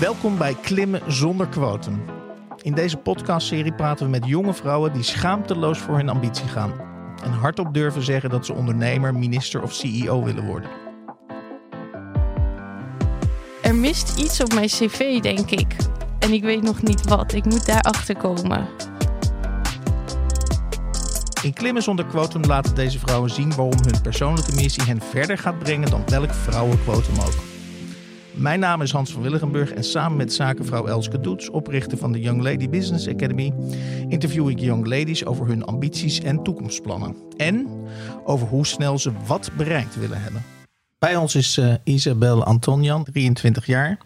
Welkom bij Klimmen zonder quotum. In deze podcastserie praten we met jonge vrouwen die schaamteloos voor hun ambitie gaan. En hardop durven zeggen dat ze ondernemer, minister of CEO willen worden. Er mist iets op mijn cv, denk ik. En ik weet nog niet wat. Ik moet daarachter komen. In Klimmen zonder quotum laten deze vrouwen zien waarom hun persoonlijke missie hen verder gaat brengen dan welk vrouwenquotum ook. Mijn naam is Hans van Willigenburg en samen met zakenvrouw Elske Doets, oprichter van de Young Lady Business Academy, interview ik young ladies over hun ambities en toekomstplannen. En over hoe snel ze wat bereikt willen hebben. Bij ons is uh, Isabel Antonian, 23 jaar.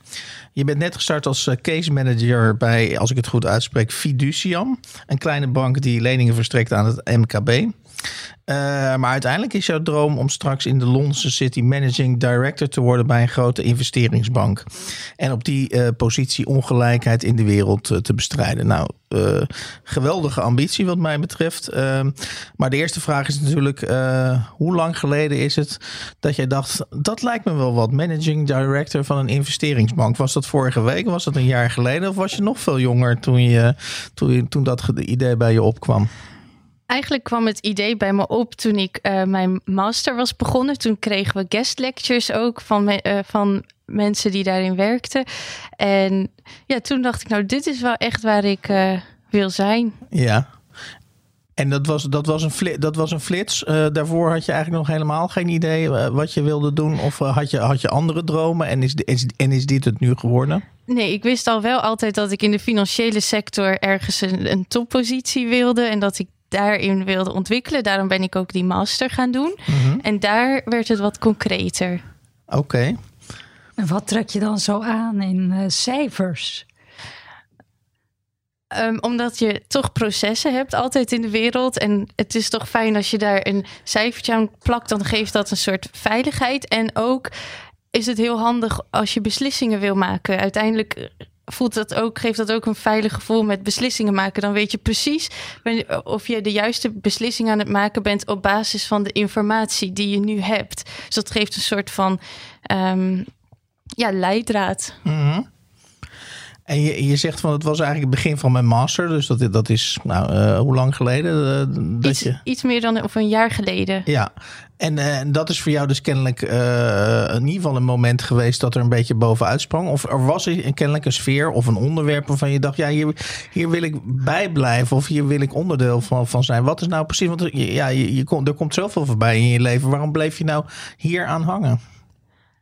Je bent net gestart als uh, case manager bij, als ik het goed uitspreek, Fiduciam. Een kleine bank die leningen verstrekt aan het MKB. Uh, maar uiteindelijk is jouw droom om straks in de Londense City Managing Director te worden bij een grote investeringsbank. En op die uh, positie ongelijkheid in de wereld uh, te bestrijden. Nou, geweldige ambitie wat mij betreft. maar de eerste vraag is natuurlijk, hoe lang geleden is het dat jij dacht, dat lijkt me wel wat, Managing Director van een investeringsbank. Was dat vorige week, was dat een jaar geleden of was je nog veel jonger toen, je, toen, je, toen dat idee bij je opkwam? Eigenlijk kwam het idee bij me op toen ik uh, mijn master was begonnen. Toen kregen we guest lectures ook van, me, uh, van mensen die daarin werkten. En ja, toen dacht ik, nou, dit is wel echt waar ik uh, wil zijn. Ja. En dat was, dat was een, flits, dat was een flits. daarvoor had je eigenlijk nog helemaal geen idee wat je wilde doen. Of had, je, had je andere dromen en is, is, en is dit het nu geworden? Nee, ik wist al wel altijd dat ik in de financiële sector ergens een, een toppositie wilde. En dat ik daarin wilde ontwikkelen. Daarom ben ik ook die master gaan doen. Mm-hmm. En daar werd het wat concreter. Oké. Okay. En wat trek je dan zo aan in uh, cijfers? Um, omdat je toch processen hebt altijd in de wereld. En het is toch fijn als je daar een cijfertje aan plakt. Dan geeft dat een soort veiligheid. En ook is het heel handig als je beslissingen wil maken. Uiteindelijk voelt dat ook, geeft dat ook een veilig gevoel met beslissingen maken. Dan weet je precies of je de juiste beslissing aan het maken bent op basis van de informatie die je nu hebt. Dus dat geeft een soort van um, ja, leidraad. Mm-hmm. En je, je zegt van het was eigenlijk het begin van mijn master. Dus dat, dat is nou, uh, hoe lang geleden? Uh, dat iets, je... iets meer dan of een jaar geleden. Ja, en uh, dat is voor jou dus kennelijk in ieder geval een moment geweest dat er een beetje bovenuit sprong. Of er was er kennelijk een sfeer of een onderwerp waarvan je dacht, ja, hier, hier wil ik bij blijven of hier wil ik onderdeel van, van zijn. Wat is nou precies, want ja, je, je, er komt zoveel voorbij in je leven. Waarom bleef je nou hier aan hangen?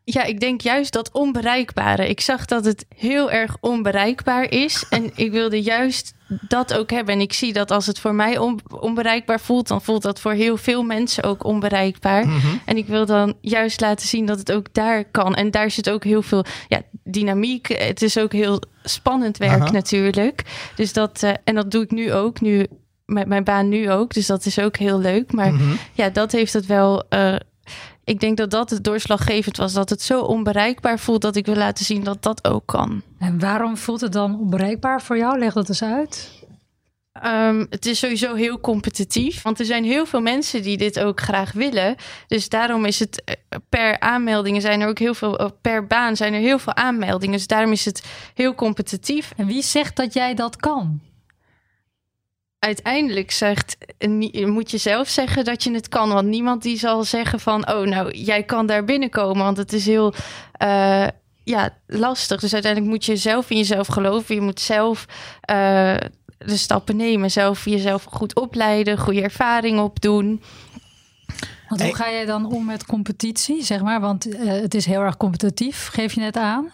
Ja, ik denk juist dat onbereikbare. Ik zag dat het heel erg onbereikbaar is. En ik wilde juist dat ook hebben. En ik zie dat als het voor mij onbereikbaar voelt, dan voelt dat voor heel veel mensen ook onbereikbaar. Mm -hmm. En ik wil dan juist laten zien dat het ook daar kan. En daar zit ook heel veel ja, dynamiek. Het is ook heel spannend werk Aha. natuurlijk. Dus dat, uh, en dat doe ik nu ook. Nu met mijn baan nu ook. Dus dat is ook heel leuk. Maar mm -hmm. ja, dat heeft het wel. Uh, ik denk dat dat het doorslaggevend was. Dat het zo onbereikbaar voelt dat ik wil laten zien dat dat ook kan. En waarom voelt het dan onbereikbaar voor jou? Leg dat eens uit. Um, het is sowieso heel competitief. Want er zijn heel veel mensen die dit ook graag willen. Dus daarom is het per aanmeldingen zijn er ook heel veel. Per baan zijn er heel veel aanmeldingen. Dus daarom is het heel competitief. En wie zegt dat jij dat kan? Uiteindelijk zegt, moet je zelf zeggen dat je het kan. Want niemand die zal zeggen van, oh nou, jij kan daar binnenkomen. Want het is heel uh, ja, lastig. Dus uiteindelijk moet je zelf in jezelf geloven. Je moet zelf uh, de stappen nemen. Zelf jezelf goed opleiden, goede ervaring opdoen. Want hoe ga jij dan om met competitie, zeg maar? Want uh, het is heel erg competitief, geef je net aan.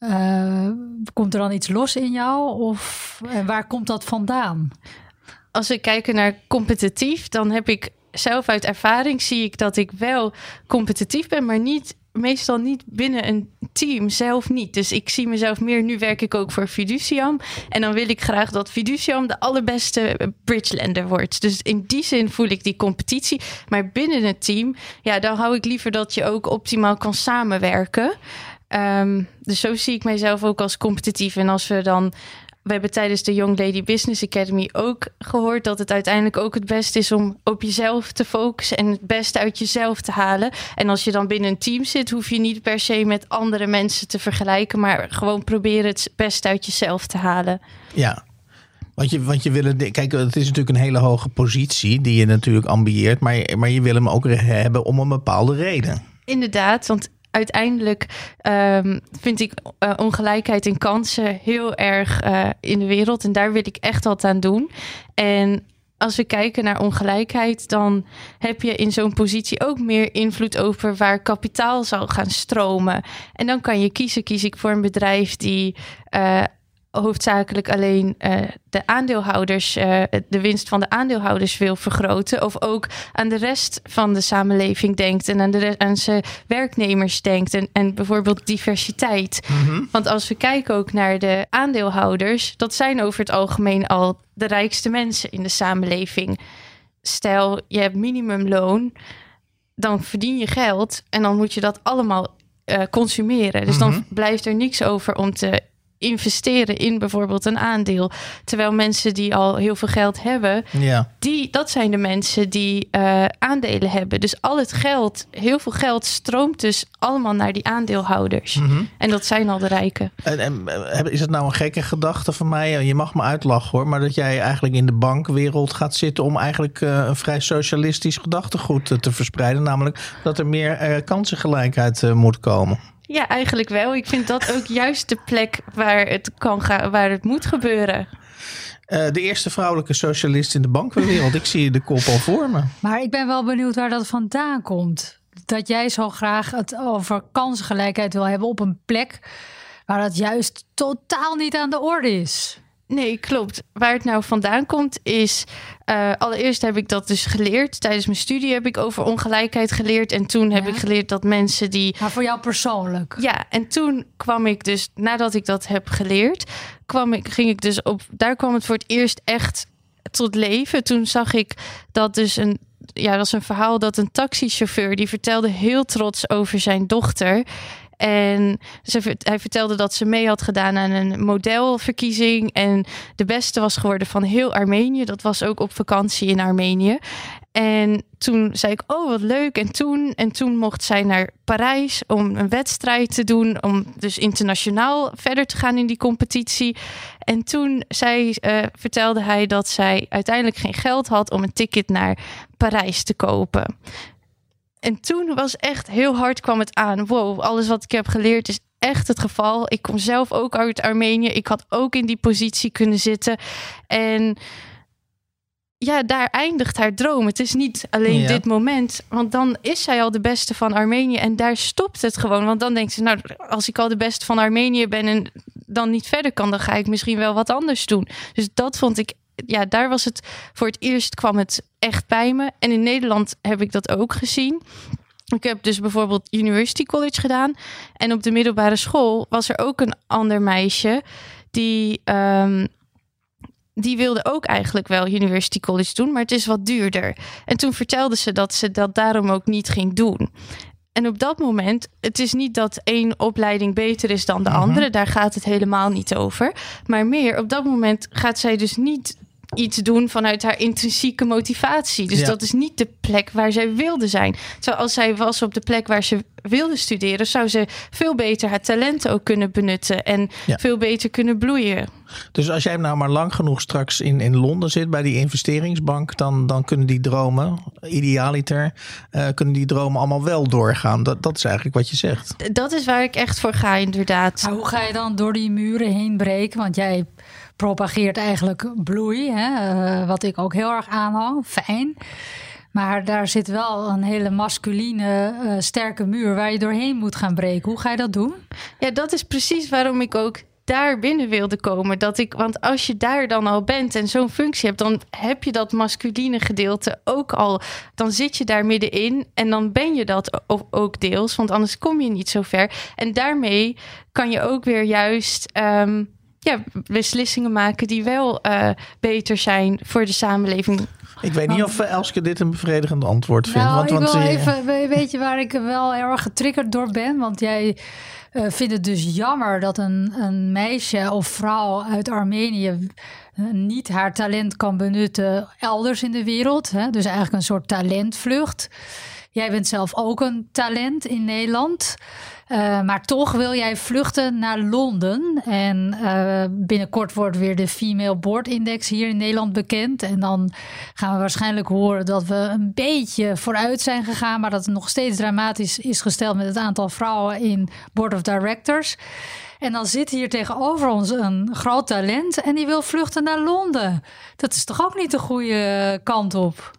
Uh, komt er dan iets los in jou? Of en waar komt dat vandaan? Als we kijken naar competitief, dan heb ik zelf uit ervaring zie ik dat ik wel competitief ben, maar niet meestal niet binnen een team zelf niet. Dus ik zie mezelf meer. Nu werk ik ook voor Fiduciam. En dan wil ik graag dat Fiduciam de allerbeste bridgelender wordt. Dus in die zin voel ik die competitie. Maar binnen het team, ja, dan hou ik liever dat je ook optimaal kan samenwerken. Um, dus zo zie ik mijzelf ook als competitief. En als we dan we hebben tijdens de Young Lady Business Academy ook gehoord dat het uiteindelijk ook het beste is om op jezelf te focussen en het beste uit jezelf te halen. En als je dan binnen een team zit, hoef je niet per se met andere mensen te vergelijken, maar gewoon proberen het beste uit jezelf te halen. Ja. Want je, want je wil het, kijk, het is natuurlijk een hele hoge positie die je natuurlijk ambieert, maar, maar je wil hem ook hebben om een bepaalde reden. Inderdaad, want uiteindelijk um, vind ik uh, ongelijkheid in kansen heel erg uh, in de wereld. En daar wil ik echt wat aan doen. En als we kijken naar ongelijkheid, dan heb je in zo'n positie ook meer invloed over waar kapitaal zal gaan stromen. En dan kan je kiezen: kies ik voor een bedrijf die uh, hoofdzakelijk alleen uh, de aandeelhouders, uh, de winst van de aandeelhouders wil vergroten. Of ook aan de rest van de samenleving denkt en aan, de aan zijn werknemers denkt. En, en bijvoorbeeld diversiteit. Mm -hmm. Want als we kijken ook naar de aandeelhouders, dat zijn over het algemeen al de rijkste mensen in de samenleving. Stel, je hebt minimumloon, dan verdien je geld en dan moet je dat allemaal uh, consumeren. Dus mm -hmm. dan blijft er niks over om te investeren in bijvoorbeeld een aandeel. Terwijl mensen die al heel veel geld hebben, ja. die, dat zijn de mensen die uh, aandelen hebben. Dus al het geld, heel veel geld stroomt dus allemaal naar die aandeelhouders. Mhm. Mm -hmm. En dat zijn al de rijken. En, en, is het nou een gekke gedachte van mij? Je mag me uitlachen hoor, maar dat jij eigenlijk in de bankwereld gaat zitten om eigenlijk uh, een vrij socialistisch gedachtegoed te, te verspreiden. Namelijk dat er meer uh, kansengelijkheid moet komen. Ja, eigenlijk wel. Ik vind dat ook juist de plek waar het kan gaan, waar het moet gebeuren. Uh, de eerste vrouwelijke socialist in de bankenwereld. ik zie de kop al voor me. Maar ik ben wel benieuwd waar dat vandaan komt. Dat jij zo graag het over kansengelijkheid wil hebben op een plek waar dat juist totaal niet aan de orde is. Nee, klopt. Waar het nou vandaan komt is... Uh, allereerst heb ik dat dus geleerd. Tijdens mijn studie heb ik over ongelijkheid geleerd. En toen heb Ja. ik geleerd dat mensen die... Maar voor jou persoonlijk. Ja, en toen kwam ik dus, nadat ik dat heb geleerd... Kwam ik, ging ik dus op... Daar kwam het voor het eerst echt tot leven. Toen zag ik dat dus een... Ja, dat was een verhaal dat een taxichauffeur... die vertelde heel trots over zijn dochter... En ze, hij vertelde dat ze mee had gedaan aan een modelverkiezing. En de beste was geworden van heel Armenië. Dat was ook op vakantie in Armenië. En toen zei ik, oh wat leuk. En toen, en toen mocht zij naar Parijs om een wedstrijd te doen. Om dus internationaal verder te gaan in die competitie. En toen zei, uh, vertelde hij dat zij uiteindelijk geen geld had om een ticket naar Parijs te kopen. En toen was echt heel hard kwam het aan. Wow, alles wat ik heb geleerd is echt het geval. Ik kom zelf ook uit Armenië. Ik had ook in die positie kunnen zitten. En ja, daar eindigt haar droom. Het is niet alleen ja. dit moment. Want dan is zij al de beste van Armenië. En daar stopt het gewoon. Want dan denkt ze, nou, als ik al de beste van Armenië ben... en dan niet verder kan, dan ga ik misschien wel wat anders doen. Dus dat vond ik ja, daar was het voor het eerst kwam het echt bij me. En in Nederland heb ik dat ook gezien. Ik heb dus bijvoorbeeld University College gedaan. En op de middelbare school was er ook een ander meisje die. Um, die wilde ook eigenlijk wel University College doen, maar het is wat duurder. En toen vertelde ze dat ze dat daarom ook niet ging doen. En op dat moment, het is niet dat één opleiding beter is dan de -huh. andere. Daar gaat het helemaal niet over. Maar meer, op dat moment gaat zij dus niet iets doen vanuit haar intrinsieke motivatie. Dus ja. dat is niet de plek waar zij wilde zijn. Terwijl als zij was op de plek waar ze wilde studeren, zou ze veel beter haar talenten ook kunnen benutten en ja. veel beter kunnen bloeien. Dus als jij nou maar lang genoeg straks in, in Londen zit bij die investeringsbank, dan, dan kunnen die dromen, idealiter, uh, kunnen die dromen allemaal wel doorgaan. Dat, dat is eigenlijk wat je zegt. Dat is waar ik echt voor ga, inderdaad. Maar hoe ga je dan door die muren heen breken? Want jij propageert eigenlijk bloei, hè? Uh, wat ik ook heel erg aanhang. Fijn. Maar daar zit wel een hele masculine, uh, sterke muur waar je doorheen moet gaan breken. Hoe ga je dat doen? Ja, dat is precies waarom ik ook daar binnen wilde komen. Dat ik, want als je daar dan al bent en zo'n functie hebt, dan heb je dat masculine gedeelte ook al. Dan zit je daar middenin en dan ben je dat ook deels, want anders kom je niet zo ver. En daarmee kan je ook weer juist. Um, ja, beslissingen maken die wel uh, beter zijn voor de samenleving. Ik weet niet of Elske dit een bevredigend antwoord vindt. Nou, want, ik want, wil eh, even, weet je waar ik wel heel erg getriggerd door ben? Want jij eh, vindt het dus jammer dat een, een meisje of vrouw uit Armenië eh, niet haar talent kan benutten elders in de wereld. Hè? Dus eigenlijk een soort talentvlucht. Jij bent zelf ook een talent in Nederland. Uh, maar toch wil jij vluchten naar Londen. En uh, binnenkort wordt weer de Female Board Index hier in Nederland bekend. En dan gaan we waarschijnlijk horen dat we een beetje vooruit zijn gegaan. Maar dat het nog steeds dramatisch is gesteld met het aantal vrouwen in Board of Directors. En dan zit hier tegenover ons een groot talent en die wil vluchten naar Londen. Dat is toch ook niet de goede kant op?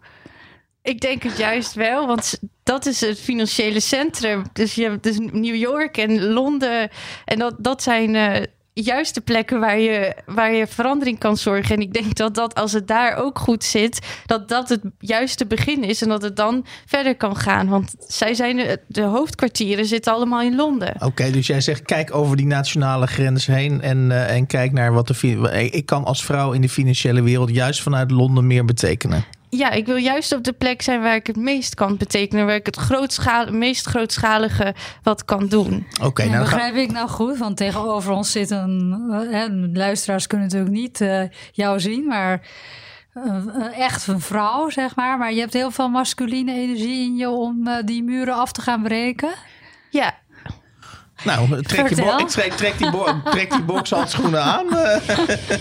Ik denk het juist wel, want dat is het financiële centrum. Dus je hebt dus New York en Londen. En dat, dat zijn uh, juist de plekken waar je, waar je verandering kan zorgen. En ik denk dat dat als het daar ook goed zit, dat dat het juiste begin is. En dat het dan verder kan gaan. Want zij zijn de, de hoofdkwartieren zitten allemaal in Londen. Oké, dus jij zegt kijk over die nationale grens heen en, uh, en kijk naar wat de. Ik kan als vrouw in de financiële wereld juist vanuit Londen meer betekenen ja, ik wil juist op de plek zijn waar ik het meest kan betekenen. Waar ik het grootschalig, meest grootschalige wat kan doen. Oké, okay, nou begrijp ik nou goed. Want tegenover ons zit een. Hè, luisteraars kunnen natuurlijk niet uh, jou zien, maar. Uh, echt een vrouw, zeg maar. Maar je hebt heel veel masculine energie in je om uh, die muren af te gaan breken. Ja, nou, trek, je bo- trek, trek, die, trek die bokshandschoenen aan.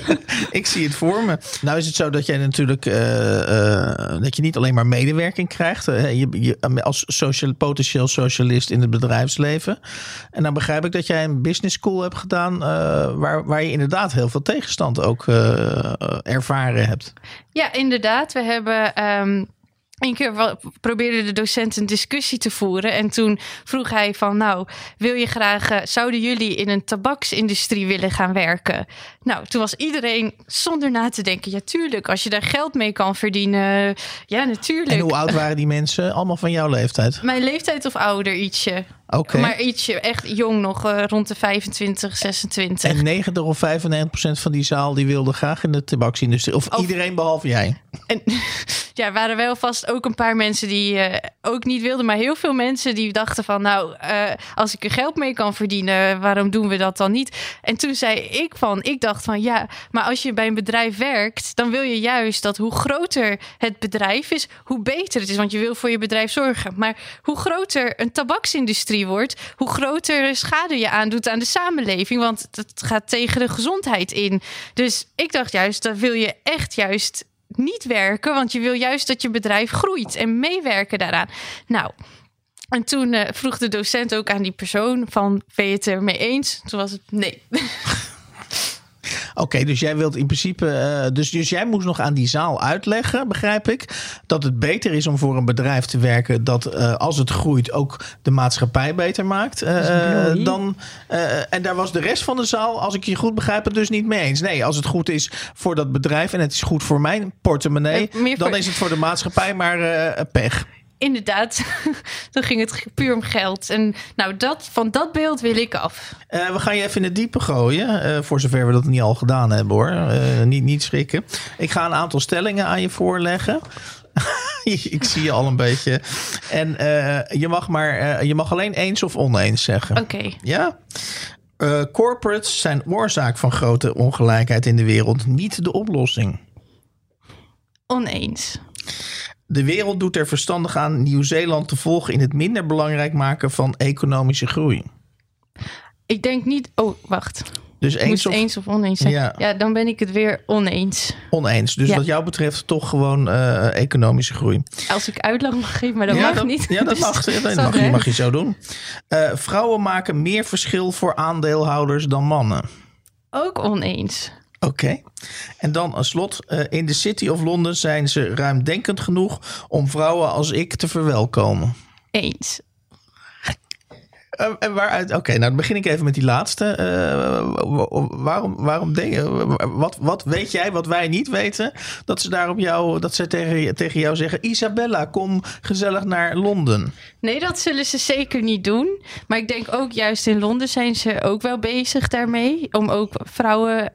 ik zie het voor me. Nou is het zo dat jij natuurlijk uh, uh, dat je niet alleen maar medewerking krijgt. Uh, je, je, als social, potentieel socialist in het bedrijfsleven. En dan begrijp ik dat jij een business school hebt gedaan. waar, waar je inderdaad heel veel tegenstand ook ervaren hebt. Ja, inderdaad. We hebben. Um Eén keer probeerde de docent een discussie te voeren. En toen vroeg hij van, nou, wil je graag, uh, zouden jullie in een tabaksindustrie willen gaan werken? Nou, toen was iedereen zonder na te denken, ja tuurlijk, als je daar geld mee kan verdienen, ja natuurlijk. En hoe oud waren die mensen? Allemaal van jouw leeftijd? Mijn leeftijd of ouder ietsje. Okay. Maar ietsje echt jong nog, uh, rond de 25, 26. En 90 of 95 procent van die zaal die wilde graag in de tabaksindustrie. Of, of iedereen behalve jij? En, ja, er waren wel vast ook een paar mensen die uh, ook niet wilden. Maar heel veel mensen die dachten van... nou, uh, als ik er geld mee kan verdienen, waarom doen we dat dan niet? En toen zei ik van, ik dacht van ja... maar als je bij een bedrijf werkt, dan wil je juist dat hoe groter het bedrijf is... hoe beter het is, want je wil voor je bedrijf zorgen. Maar hoe groter een tabaksindustrie wordt, hoe groter schade je aandoet aan de samenleving. Want dat gaat tegen de gezondheid in. Dus ik dacht juist, dat wil je echt juist niet werken. Want je wil juist dat je bedrijf groeit en meewerken daaraan. Nou. En toen uh, vroeg de docent ook aan die persoon van, ben je het ermee eens? Toen was het nee. Oké, okay, dus jij wilt in principe. Uh, dus, dus jij moest nog aan die zaal uitleggen, begrijp ik. Dat het beter is om voor een bedrijf te werken. dat uh, als het groeit ook de maatschappij beter maakt. Uh, dan, en daar was de rest van de zaal, als ik je goed begrijp, het dus niet mee eens. Nee, als het goed is voor dat bedrijf en het is goed voor mijn portemonnee. dan is het voor de maatschappij maar pech inderdaad, toen ging het puur om geld. En nou, dat, van dat beeld wil ik af. Uh, we gaan je even in het diepe gooien. Uh, voor zover we dat niet al gedaan hebben hoor. Uh, niet, niet schrikken. Ik ga een aantal stellingen aan je voorleggen. ik zie je al een beetje. En je, mag maar, je mag alleen eens of oneens zeggen. Oké. Okay. Ja? corporates zijn oorzaak van grote ongelijkheid in de wereld, niet de oplossing. Oneens. De wereld doet er verstandig aan Nieuw-Zeeland te volgen in het minder belangrijk maken van economische groei. Ik denk niet. Oh, wacht. Dus eens of, eens of oneens zijn. Ja. ja, dan ben ik het weer oneens. Oneens. Dus ja. wat jou betreft toch gewoon uh, economische groei. Als ik uitleg mag geven, maar dat ja, mag dat, niet. Ja, dat mag, dat mag, je, mag je zo doen. Uh, vrouwen maken meer verschil voor aandeelhouders dan mannen. Ook oneens. Oké. En dan als slot. Uh, in de City of Londen zijn ze ruimdenkend genoeg om vrouwen als ik te verwelkomen. Eens. Uh, en waaruit? Oké, okay, nou dan begin ik even met die laatste. Uh, waarom, waarom denk je, wat, wat weet jij wat wij niet weten? Dat ze daar jou, dat ze tegen, tegen jou zeggen: Isabella, kom gezellig naar Londen. Nee, dat zullen ze zeker niet doen. Maar ik denk ook juist in Londen zijn ze ook wel bezig daarmee. Om ook vrouwen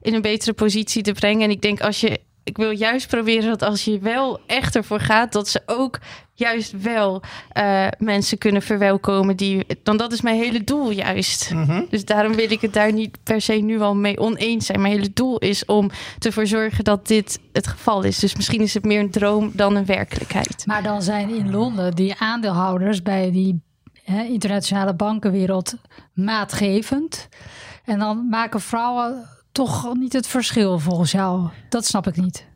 in een betere positie te brengen. En ik denk als je ik wil juist proberen dat als je wel echt ervoor gaat, dat ze ook juist wel uh, mensen kunnen verwelkomen. Die, dan dat is mijn hele doel juist. Mhm. Dus daarom wil ik het daar niet per se nu al mee oneens zijn. Mijn hele doel is om ervoor zorgen dat dit het geval is. Dus misschien is het meer een droom dan een werkelijkheid. Maar dan zijn in Londen die aandeelhouders bij die hè, internationale bankenwereld maatgevend. En dan maken vrouwen toch niet het verschil volgens jou. Dat snap ik niet.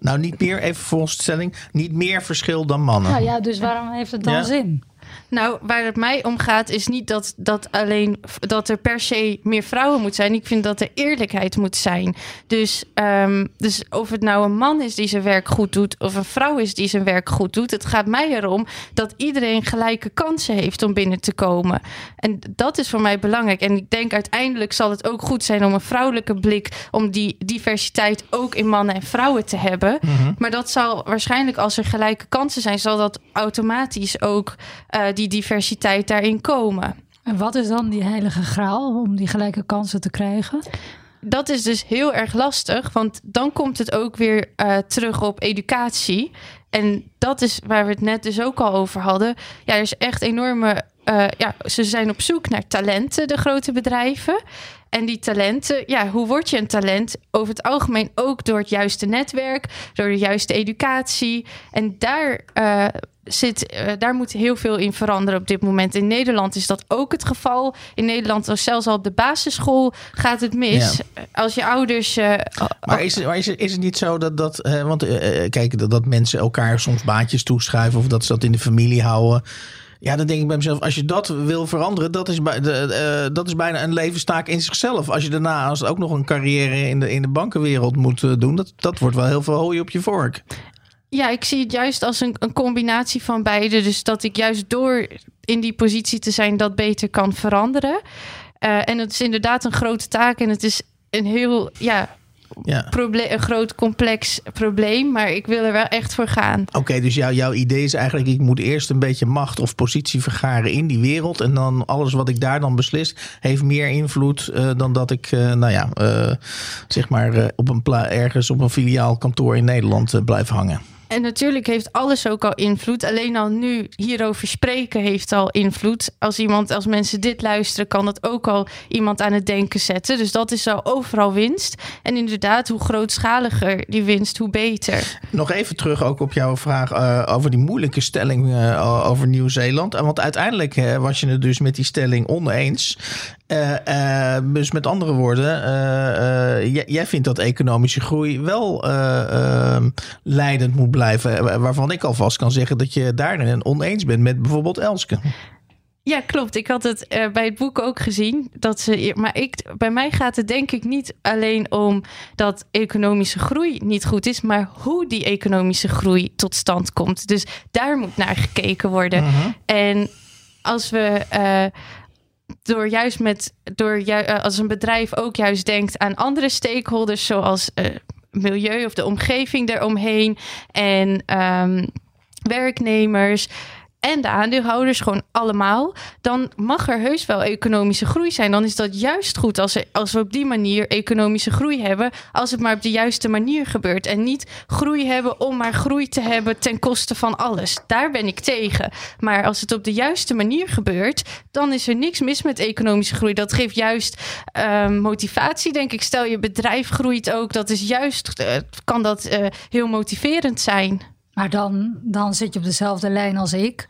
Nou, niet meer, even volgens de stelling, niet meer verschil dan mannen. Nou ja, dus waarom heeft het dan Ja. zin? Nou, waar het mij om gaat, is niet dat, dat alleen dat er per se meer vrouwen moet zijn. Ik vind dat er eerlijkheid moet zijn. Dus, ehm, dus of het nou een man is die zijn werk goed doet, of een vrouw is die zijn werk goed doet. Het gaat mij erom dat iedereen gelijke kansen heeft om binnen te komen. En dat is voor mij belangrijk. En ik denk uiteindelijk zal het ook goed zijn om een vrouwelijke blik, om die diversiteit ook in mannen en vrouwen te hebben. Maar dat zal waarschijnlijk, als er gelijke kansen zijn, zal dat automatisch ook eh, die diversiteit daarin komen. En wat is dan die heilige graal om die gelijke kansen te krijgen? Dat is dus heel erg lastig, want dan komt het ook weer eh, terug op educatie. En dat is waar we het net dus ook al over hadden. Ja, er is echt enorme. Eh, ja, ze zijn op zoek naar talenten, de grote bedrijven. En die talenten, ja, hoe word je een talent? Over het algemeen ook door het juiste netwerk, door de juiste educatie. En daar eh, zit, eh, daar moet heel veel in veranderen op dit moment. In Nederland is dat ook het geval. In Nederland, zelfs al op de basisschool, gaat het mis. Als je ouders. eh, Maar is het, maar is het, is het niet zo dat, dat want kijk, dat, dat mensen elkaar soms baantjes toeschuiven of dat ze dat in de familie houden. Ja, dan denk ik bij mezelf, als je dat wil veranderen, dat is, bij, de, eh, dat is bijna een levenstaak in zichzelf. Als je daarna als ook nog een carrière in de, in de bankenwereld moet eh, doen, dat, dat wordt wel heel veel hooi op je vork. Ja, ik zie het juist als een, een combinatie van beide. Dus dat ik juist door in die positie te zijn dat beter kan veranderen. Eh, en het is inderdaad een grote taak en het is een heel ja, Ja. een groot complex probleem. Maar ik wil er wel echt voor gaan. Oké, dus jouw jouw idee is eigenlijk, ik moet eerst een beetje macht of positie vergaren in die wereld. En dan alles wat ik daar dan beslis, heeft meer invloed eh, dan dat ik, eh, nou ja, eh, zeg maar op een ergens op een filiaal kantoor in Nederland blijf hangen. En natuurlijk heeft alles ook al invloed. Alleen al nu hierover spreken heeft al invloed. Als iemand, als mensen dit luisteren, kan dat ook al iemand aan het denken zetten. Dus dat is al overal winst. En inderdaad, hoe grootschaliger die winst, hoe beter. Nog even terug ook op jouw vraag eh, over die moeilijke stelling eh, over Nieuw-Zeeland. Want uiteindelijk was je het dus met die stelling oneens. Eh, eh, dus met andere woorden, eh, jij, vindt dat economische groei wel eh, eh, leidend moet blijven. Waarvan ik alvast kan zeggen dat je daarin oneens bent met bijvoorbeeld Elske. Ja, klopt. Ik had het bij het boek ook gezien. Dat ze, maar ik, bij mij gaat het denk ik niet alleen om dat economische groei niet goed is, maar hoe die economische groei tot stand komt. Dus daar moet naar gekeken worden. En als we door juist met door ju- eh, als een bedrijf ook juist denkt aan andere stakeholders, zoals eh, milieu of de omgeving eromheen en ehm, werknemers en de aandeelhouders, gewoon allemaal, dan mag er heus wel economische groei zijn. Dan is dat juist goed als, als we op die manier economische groei hebben, als het maar op de juiste manier gebeurt. En niet groei hebben om maar groei te hebben ten koste van alles. Daar ben ik tegen. Maar als het op de juiste manier gebeurt, dan is er niks mis met economische groei. Dat geeft juist ehm, motivatie, denk ik. Stel je bedrijf groeit ook, dat is juist, eh, kan dat eh, heel motiverend zijn. Maar dan, dan zit je op dezelfde lijn als ik.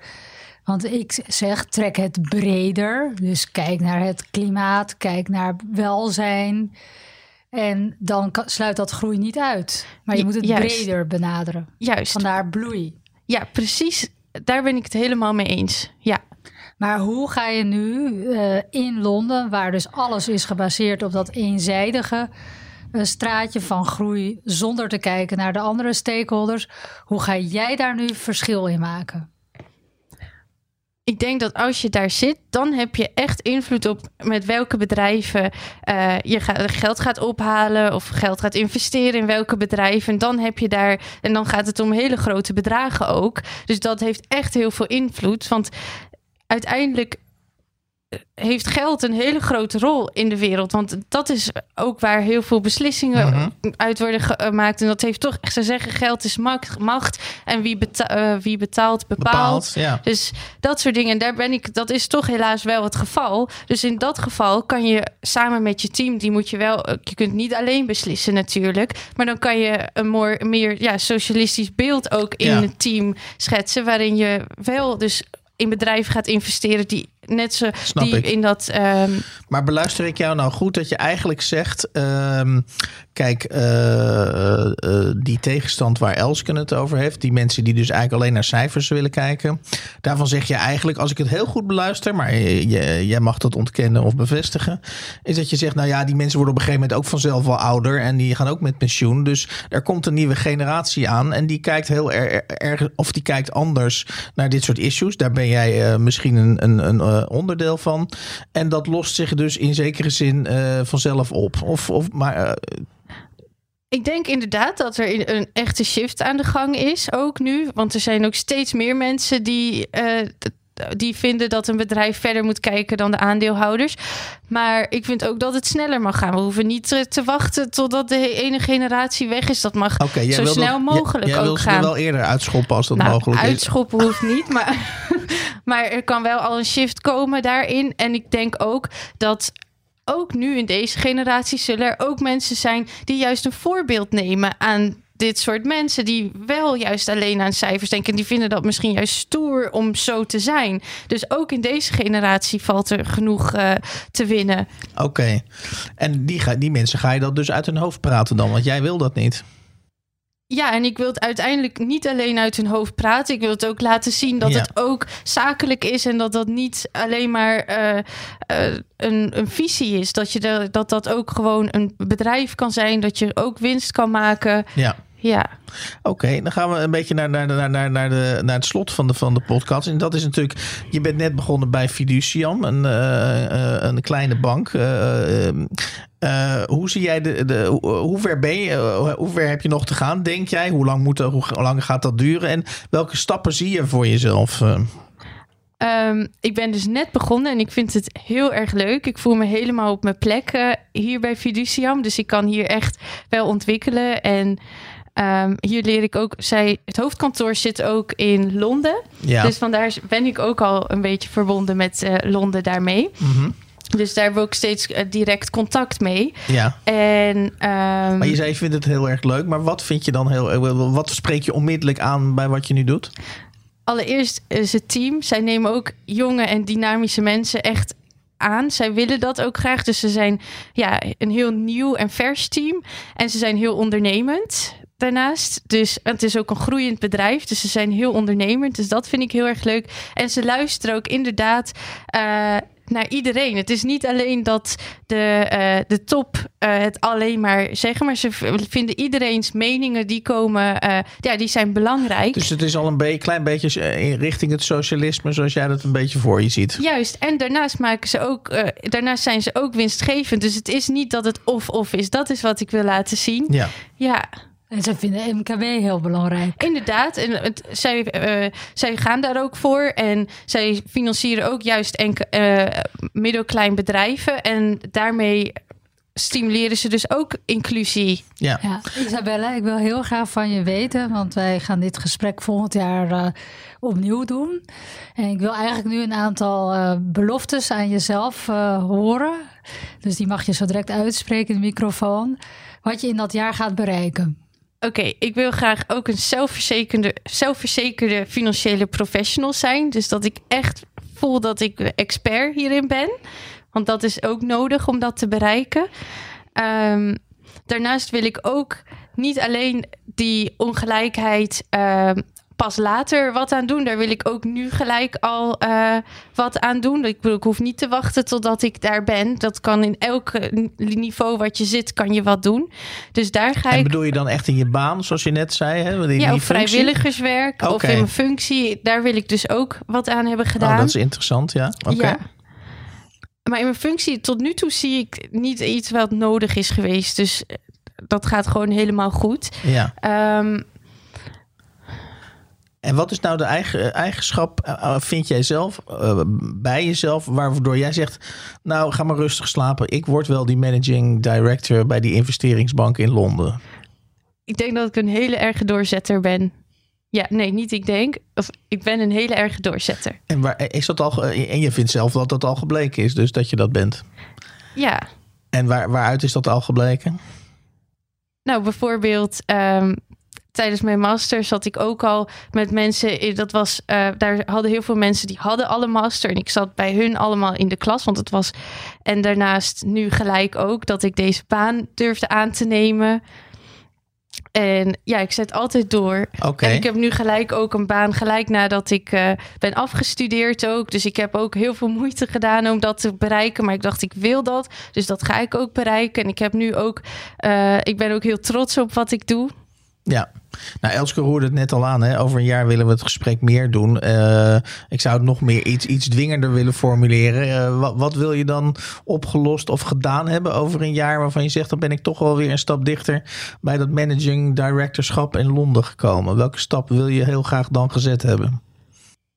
Want ik zeg, trek het breder. Dus kijk naar het klimaat, kijk naar welzijn. En dan sluit dat groei niet uit. Maar je moet het juist. breder benaderen. Juist. Vandaar bloei. Ja, precies. Daar ben ik het helemaal mee eens. Ja. Maar hoe ga je nu eh, in Londen, waar dus alles is gebaseerd op dat eenzijdige eh, straatje van groei, zonder te kijken naar de andere stakeholders, hoe ga jij daar nu verschil in maken? Ik denk dat als je daar zit, dan heb je echt invloed op met welke bedrijven eh, je geld gaat ophalen of geld gaat investeren in welke bedrijven. En dan heb je daar, en dan gaat het om hele grote bedragen ook. Dus dat heeft echt heel veel invloed. Want uiteindelijk heeft geld een hele grote rol in de wereld. Want dat is ook waar heel veel beslissingen Mhm. uit worden gemaakt. En dat heeft toch, ze zeggen, geld is macht. en wie, beta- eh, wie betaalt, bepaalt. Ja. Dus dat soort dingen. En daar ben ik, dat is toch helaas wel het geval. Dus in dat geval kan je samen met je team, die moet je wel, eh, je kunt niet alleen beslissen natuurlijk. Maar dan kan je een more, meer ja, socialistisch beeld ook in Ja. het team schetsen. Waarin je wel dus in bedrijven gaat investeren die net zo Snap die ik. in dat. ehm, Maar beluister ik jou nou goed dat je eigenlijk zegt... ehm, kijk, eh, eh, die tegenstand waar Elsken het over heeft... die mensen die dus eigenlijk alleen naar cijfers willen kijken... daarvan zeg je eigenlijk, als ik het heel goed beluister... maar jij mag dat ontkennen of bevestigen... is dat je zegt, nou ja, die mensen worden op een gegeven moment ook vanzelf wel ouder... en die gaan ook met pensioen. Dus er komt een nieuwe generatie aan... en die kijkt heel erg, erg of die kijkt anders naar dit soort issues. Daar ben jij eh, misschien een, een, een eh, onderdeel van. En dat lost zich dus in zekere zin eh, vanzelf op. Of, of, maar eh, Ik denk inderdaad dat er een- echte shift aan de gang is, ook nu. Want er zijn ook steeds meer mensen die, die vinden dat een bedrijf verder moet kijken dan de aandeelhouders. Maar ik vind ook dat het sneller mag gaan. We hoeven niet te, te wachten totdat de ene generatie weg is. Dat mag zo wil snel dat- mogelijk jij, jij wil ook ze er gaan. wel eerder uitschoppen als dat nou, mogelijk is. uitschoppen hoeft niet, maar, maar er kan wel al een shift komen daarin. En ik denk ook dat ook nu in deze generatie zullen er ook mensen zijn die juist een voorbeeld nemen aan dit soort mensen die wel juist alleen aan cijfers denken. Die vinden dat misschien juist stoer om zo te zijn. Dus ook in deze generatie valt er genoeg eh, te winnen. Oké. En die, ga, die mensen ga je dat dus uit hun hoofd praten dan? Want jij wil dat niet. Ja, en ik wil het uiteindelijk niet alleen uit hun hoofd praten. Ik wil het ook laten zien dat Ja. het ook zakelijk is en dat dat niet alleen maar eh, eh, een, een visie is. Dat, je de, dat dat ook gewoon een bedrijf kan zijn, dat je ook winst kan maken. Ja. Ja, Oké, dan gaan we een beetje naar, naar, naar, naar, naar, de, naar het slot van de, van de podcast. En dat is natuurlijk, je bent net begonnen bij Fiduciam, een, eh, eh, een kleine bank. Eh, hoe zie jij de, de hoe, hoe ver ben je? Hoe ver heb je nog te gaan, denk jij? Hoe lang, moet, hoe, hoe lang gaat dat duren? En welke stappen zie je voor jezelf? eh? Ehm, ik ben dus net begonnen en ik vind het heel erg leuk. Ik voel me helemaal op mijn plek hier bij Fiduciam. Dus ik kan hier echt wel ontwikkelen. En ehm, hier leer ik ook... Zij, het hoofdkantoor zit ook in Londen. ja. Dus vandaar ben ik ook al een beetje verbonden met eh, Londen daarmee. Mhm. Dus daar hebben we ook steeds eh, direct contact mee. ja. En ehm, Maar je zei, je vindt het heel erg leuk. Maar wat vind je dan heel... eh, Wat spreek je onmiddellijk aan bij wat je nu doet? allereerst is het team. Zij nemen ook jonge en dynamische mensen echt aan. Zij willen dat ook graag. Dus ze zijn ja, een heel nieuw en vers team. En ze zijn heel ondernemend daarnaast. Dus het is ook een groeiend bedrijf. Dus ze zijn heel ondernemend. Dus dat vind ik heel erg leuk. En ze luisteren ook inderdaad eh, naar iedereen. Het is niet alleen dat de, eh, de top eh, het alleen maar zeggen. Maar ze vinden iedereen's meningen die komen... ja, die zijn belangrijk. Dus het is al een be- klein beetje in richting het socialisme... zoals jij dat een beetje voor je ziet. Juist, en daarnaast maken ze ook, daarnaast zijn ze ook winstgevend. Dus het is niet dat het of-of is. Dat is wat ik wil laten zien. Ja. Ja, En ze vinden MKB heel belangrijk. inderdaad. En het, zij, eh, zij gaan daar ook voor. En zij financieren ook juist enke, eh, middelklein bedrijven. En daarmee stimuleren ze dus ook inclusie. Ja. Ja, Isabelle, ik wil heel graag van je weten, want wij gaan dit gesprek volgend jaar eh, opnieuw doen. En ik wil eigenlijk nu een aantal eh, beloftes aan jezelf eh, horen. Dus die mag je zo direct uitspreken in de microfoon. Wat je in dat jaar gaat bereiken. Oké, ik wil graag ook een zelfverzekerde, zelfverzekerde financiële professional zijn. Dus dat ik echt voel dat ik expert hierin ben. Want dat is ook nodig om dat te bereiken. Ehm, daarnaast wil ik ook niet alleen die ongelijkheid ehm, pas later wat aan doen. Daar wil ik ook nu gelijk al eh, wat aan doen. Ik, bedoel, ik hoef niet te wachten totdat ik daar ben. Dat kan in elk eh, niveau wat je zit, kan je wat doen. Dus daar ga En ik bedoel je dan echt in je baan, zoals je net zei? Hè? In ja, of vrijwilligerswerk of in mijn functie. Daar wil ik dus ook wat aan hebben gedaan. Oh, dat is interessant, ja. Oké. Ja. Maar in mijn functie tot nu toe zie ik niet iets wat nodig is geweest. Dus dat gaat gewoon helemaal goed. Ja. Ehm, En wat is nou de eigen, eigenschap, uh, vind jij zelf, uh, bij jezelf, waardoor jij zegt, nou ga maar rustig slapen. Ik word wel die managing director bij die investeringsbank in Londen. Ik denk dat ik een hele erge doorzetter ben. Ja, nee, niet ik denk. Of ik ben een hele erge doorzetter. En, waar, is dat al, en je vindt zelf dat dat al gebleken is, dus dat je dat bent? Ja. En waar, waaruit is dat al gebleken? Nou, bijvoorbeeld um, tijdens mijn master zat ik ook al met mensen. Dat was, uh, daar hadden heel veel mensen die hadden alle master. En ik zat bij hun allemaal in de klas. Want het was. En daarnaast nu gelijk ook dat ik deze baan durfde aan te nemen. En ja, ik zet altijd door. Okay. En ik heb nu gelijk ook een baan, gelijk nadat ik uh, ben afgestudeerd ook. Dus ik heb ook heel veel moeite gedaan om dat te bereiken. Maar ik dacht, ik wil dat. Dus dat ga ik ook bereiken. En ik heb nu ook, uh, ik ben ook heel trots op wat ik doe. Ja, nou Elske roerde het net al aan. Hè? Over een jaar willen we het gesprek meer doen. Uh, ik zou het nog meer iets, iets dwingender willen formuleren. Uh, wat, wat, wil je dan opgelost of gedaan hebben over een jaar... waarvan je zegt, dan ben ik toch wel weer een stap dichter... bij dat managing directorschap in Londen gekomen. Welke stap wil je heel graag dan gezet hebben?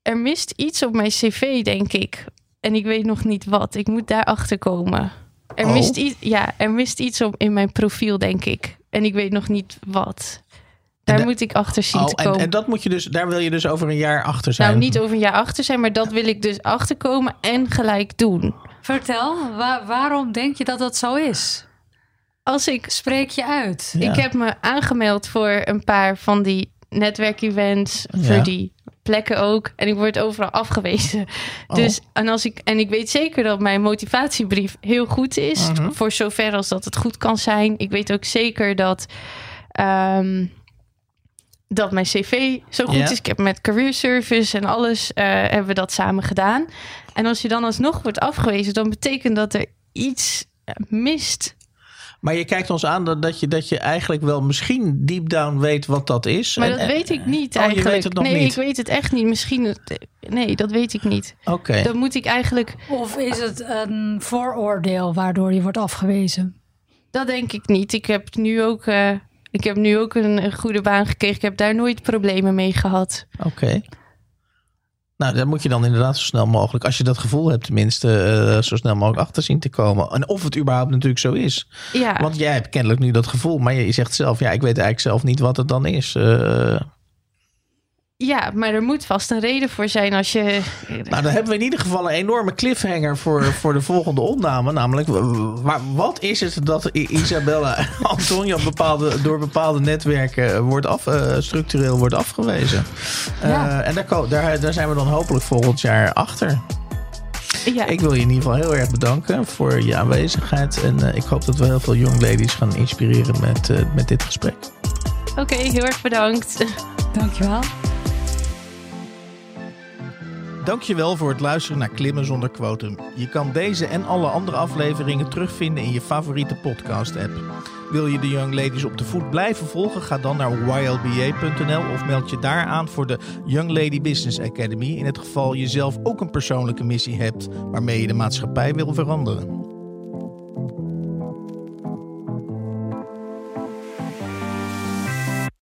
Er mist iets op mijn cv, denk ik. En ik weet nog niet wat. Ik moet daarachter komen. Er, Oh. mist, iets, ja, er mist iets op in mijn profiel, denk ik. En ik weet nog niet wat. Daar da- moet ik achter zien Oh, te en, komen. en dat moet je dus, daar wil je dus over een jaar achter zijn. Nou, niet over een jaar achter zijn, maar dat wil ik dus achterkomen en gelijk doen. Vertel, wa- waarom denk je dat dat zo is? Als ik, Spreek je uit. Ja. ik heb me aangemeld voor een paar van die netwerkevents, Ja. voor die plekken ook. En ik word overal afgewezen. Oh. Dus, en, als ik, en ik weet zeker dat mijn motivatiebrief heel goed is. Mhm. Voor zover als dat het goed kan zijn. Ik weet ook zeker dat, ehm, dat mijn cv zo goed is. Ik heb met career service en alles eh, hebben we dat samen gedaan. En als je dan alsnog wordt afgewezen, dan betekent dat er iets eh, mist. Maar je kijkt ons aan dat, dat, je, dat je eigenlijk wel misschien deep down weet wat dat is. Maar En- dat weet ik niet Oh, je eigenlijk. weet het nog nee, niet. ik weet het echt niet. Misschien, nee, dat weet ik niet. Oké. Dan moet ik eigenlijk, Of is het een vooroordeel waardoor je wordt afgewezen? dat denk ik niet. Ik heb nu ook, eh, ik heb nu ook een, een goede baan gekregen. Ik heb daar nooit problemen mee gehad. Oké. Nou, daar moet je dan inderdaad zo snel mogelijk, als je dat gevoel hebt tenminste, eh, zo snel mogelijk achter zien te komen. En of het überhaupt natuurlijk zo is. Ja, Want jij hebt kennelijk nu dat gevoel, maar je, zegt zelf, ja, ik weet eigenlijk zelf niet wat het dan is. Eh, ja, maar er moet vast een reden voor zijn als je. nou, dan hebben we in ieder geval een enorme cliffhanger voor, voor de volgende opname. Namelijk, wat is het dat Isabella Antonio bepaalde, door bepaalde netwerken wordt af, eh, structureel wordt afgewezen? Eh, Ja. en daar, daar, daar zijn we dan hopelijk volgend jaar achter. Ja, Ik wil je in ieder geval heel erg bedanken voor je aanwezigheid. En eh, ik hoop dat we heel veel young ladies gaan inspireren met, eh, met dit gesprek. oké, heel erg bedankt. Dankjewel. Dankjewel voor het luisteren naar Klimmen zonder quotum. Je kan deze en alle andere afleveringen terugvinden in je favoriete podcast-app. Wil je de Young Ladies op de voet blijven volgen? Ga dan naar ylba.nl of meld je daar aan voor de Young Lady Business Academy. In het geval je zelf ook een persoonlijke missie hebt waarmee je de maatschappij wil veranderen.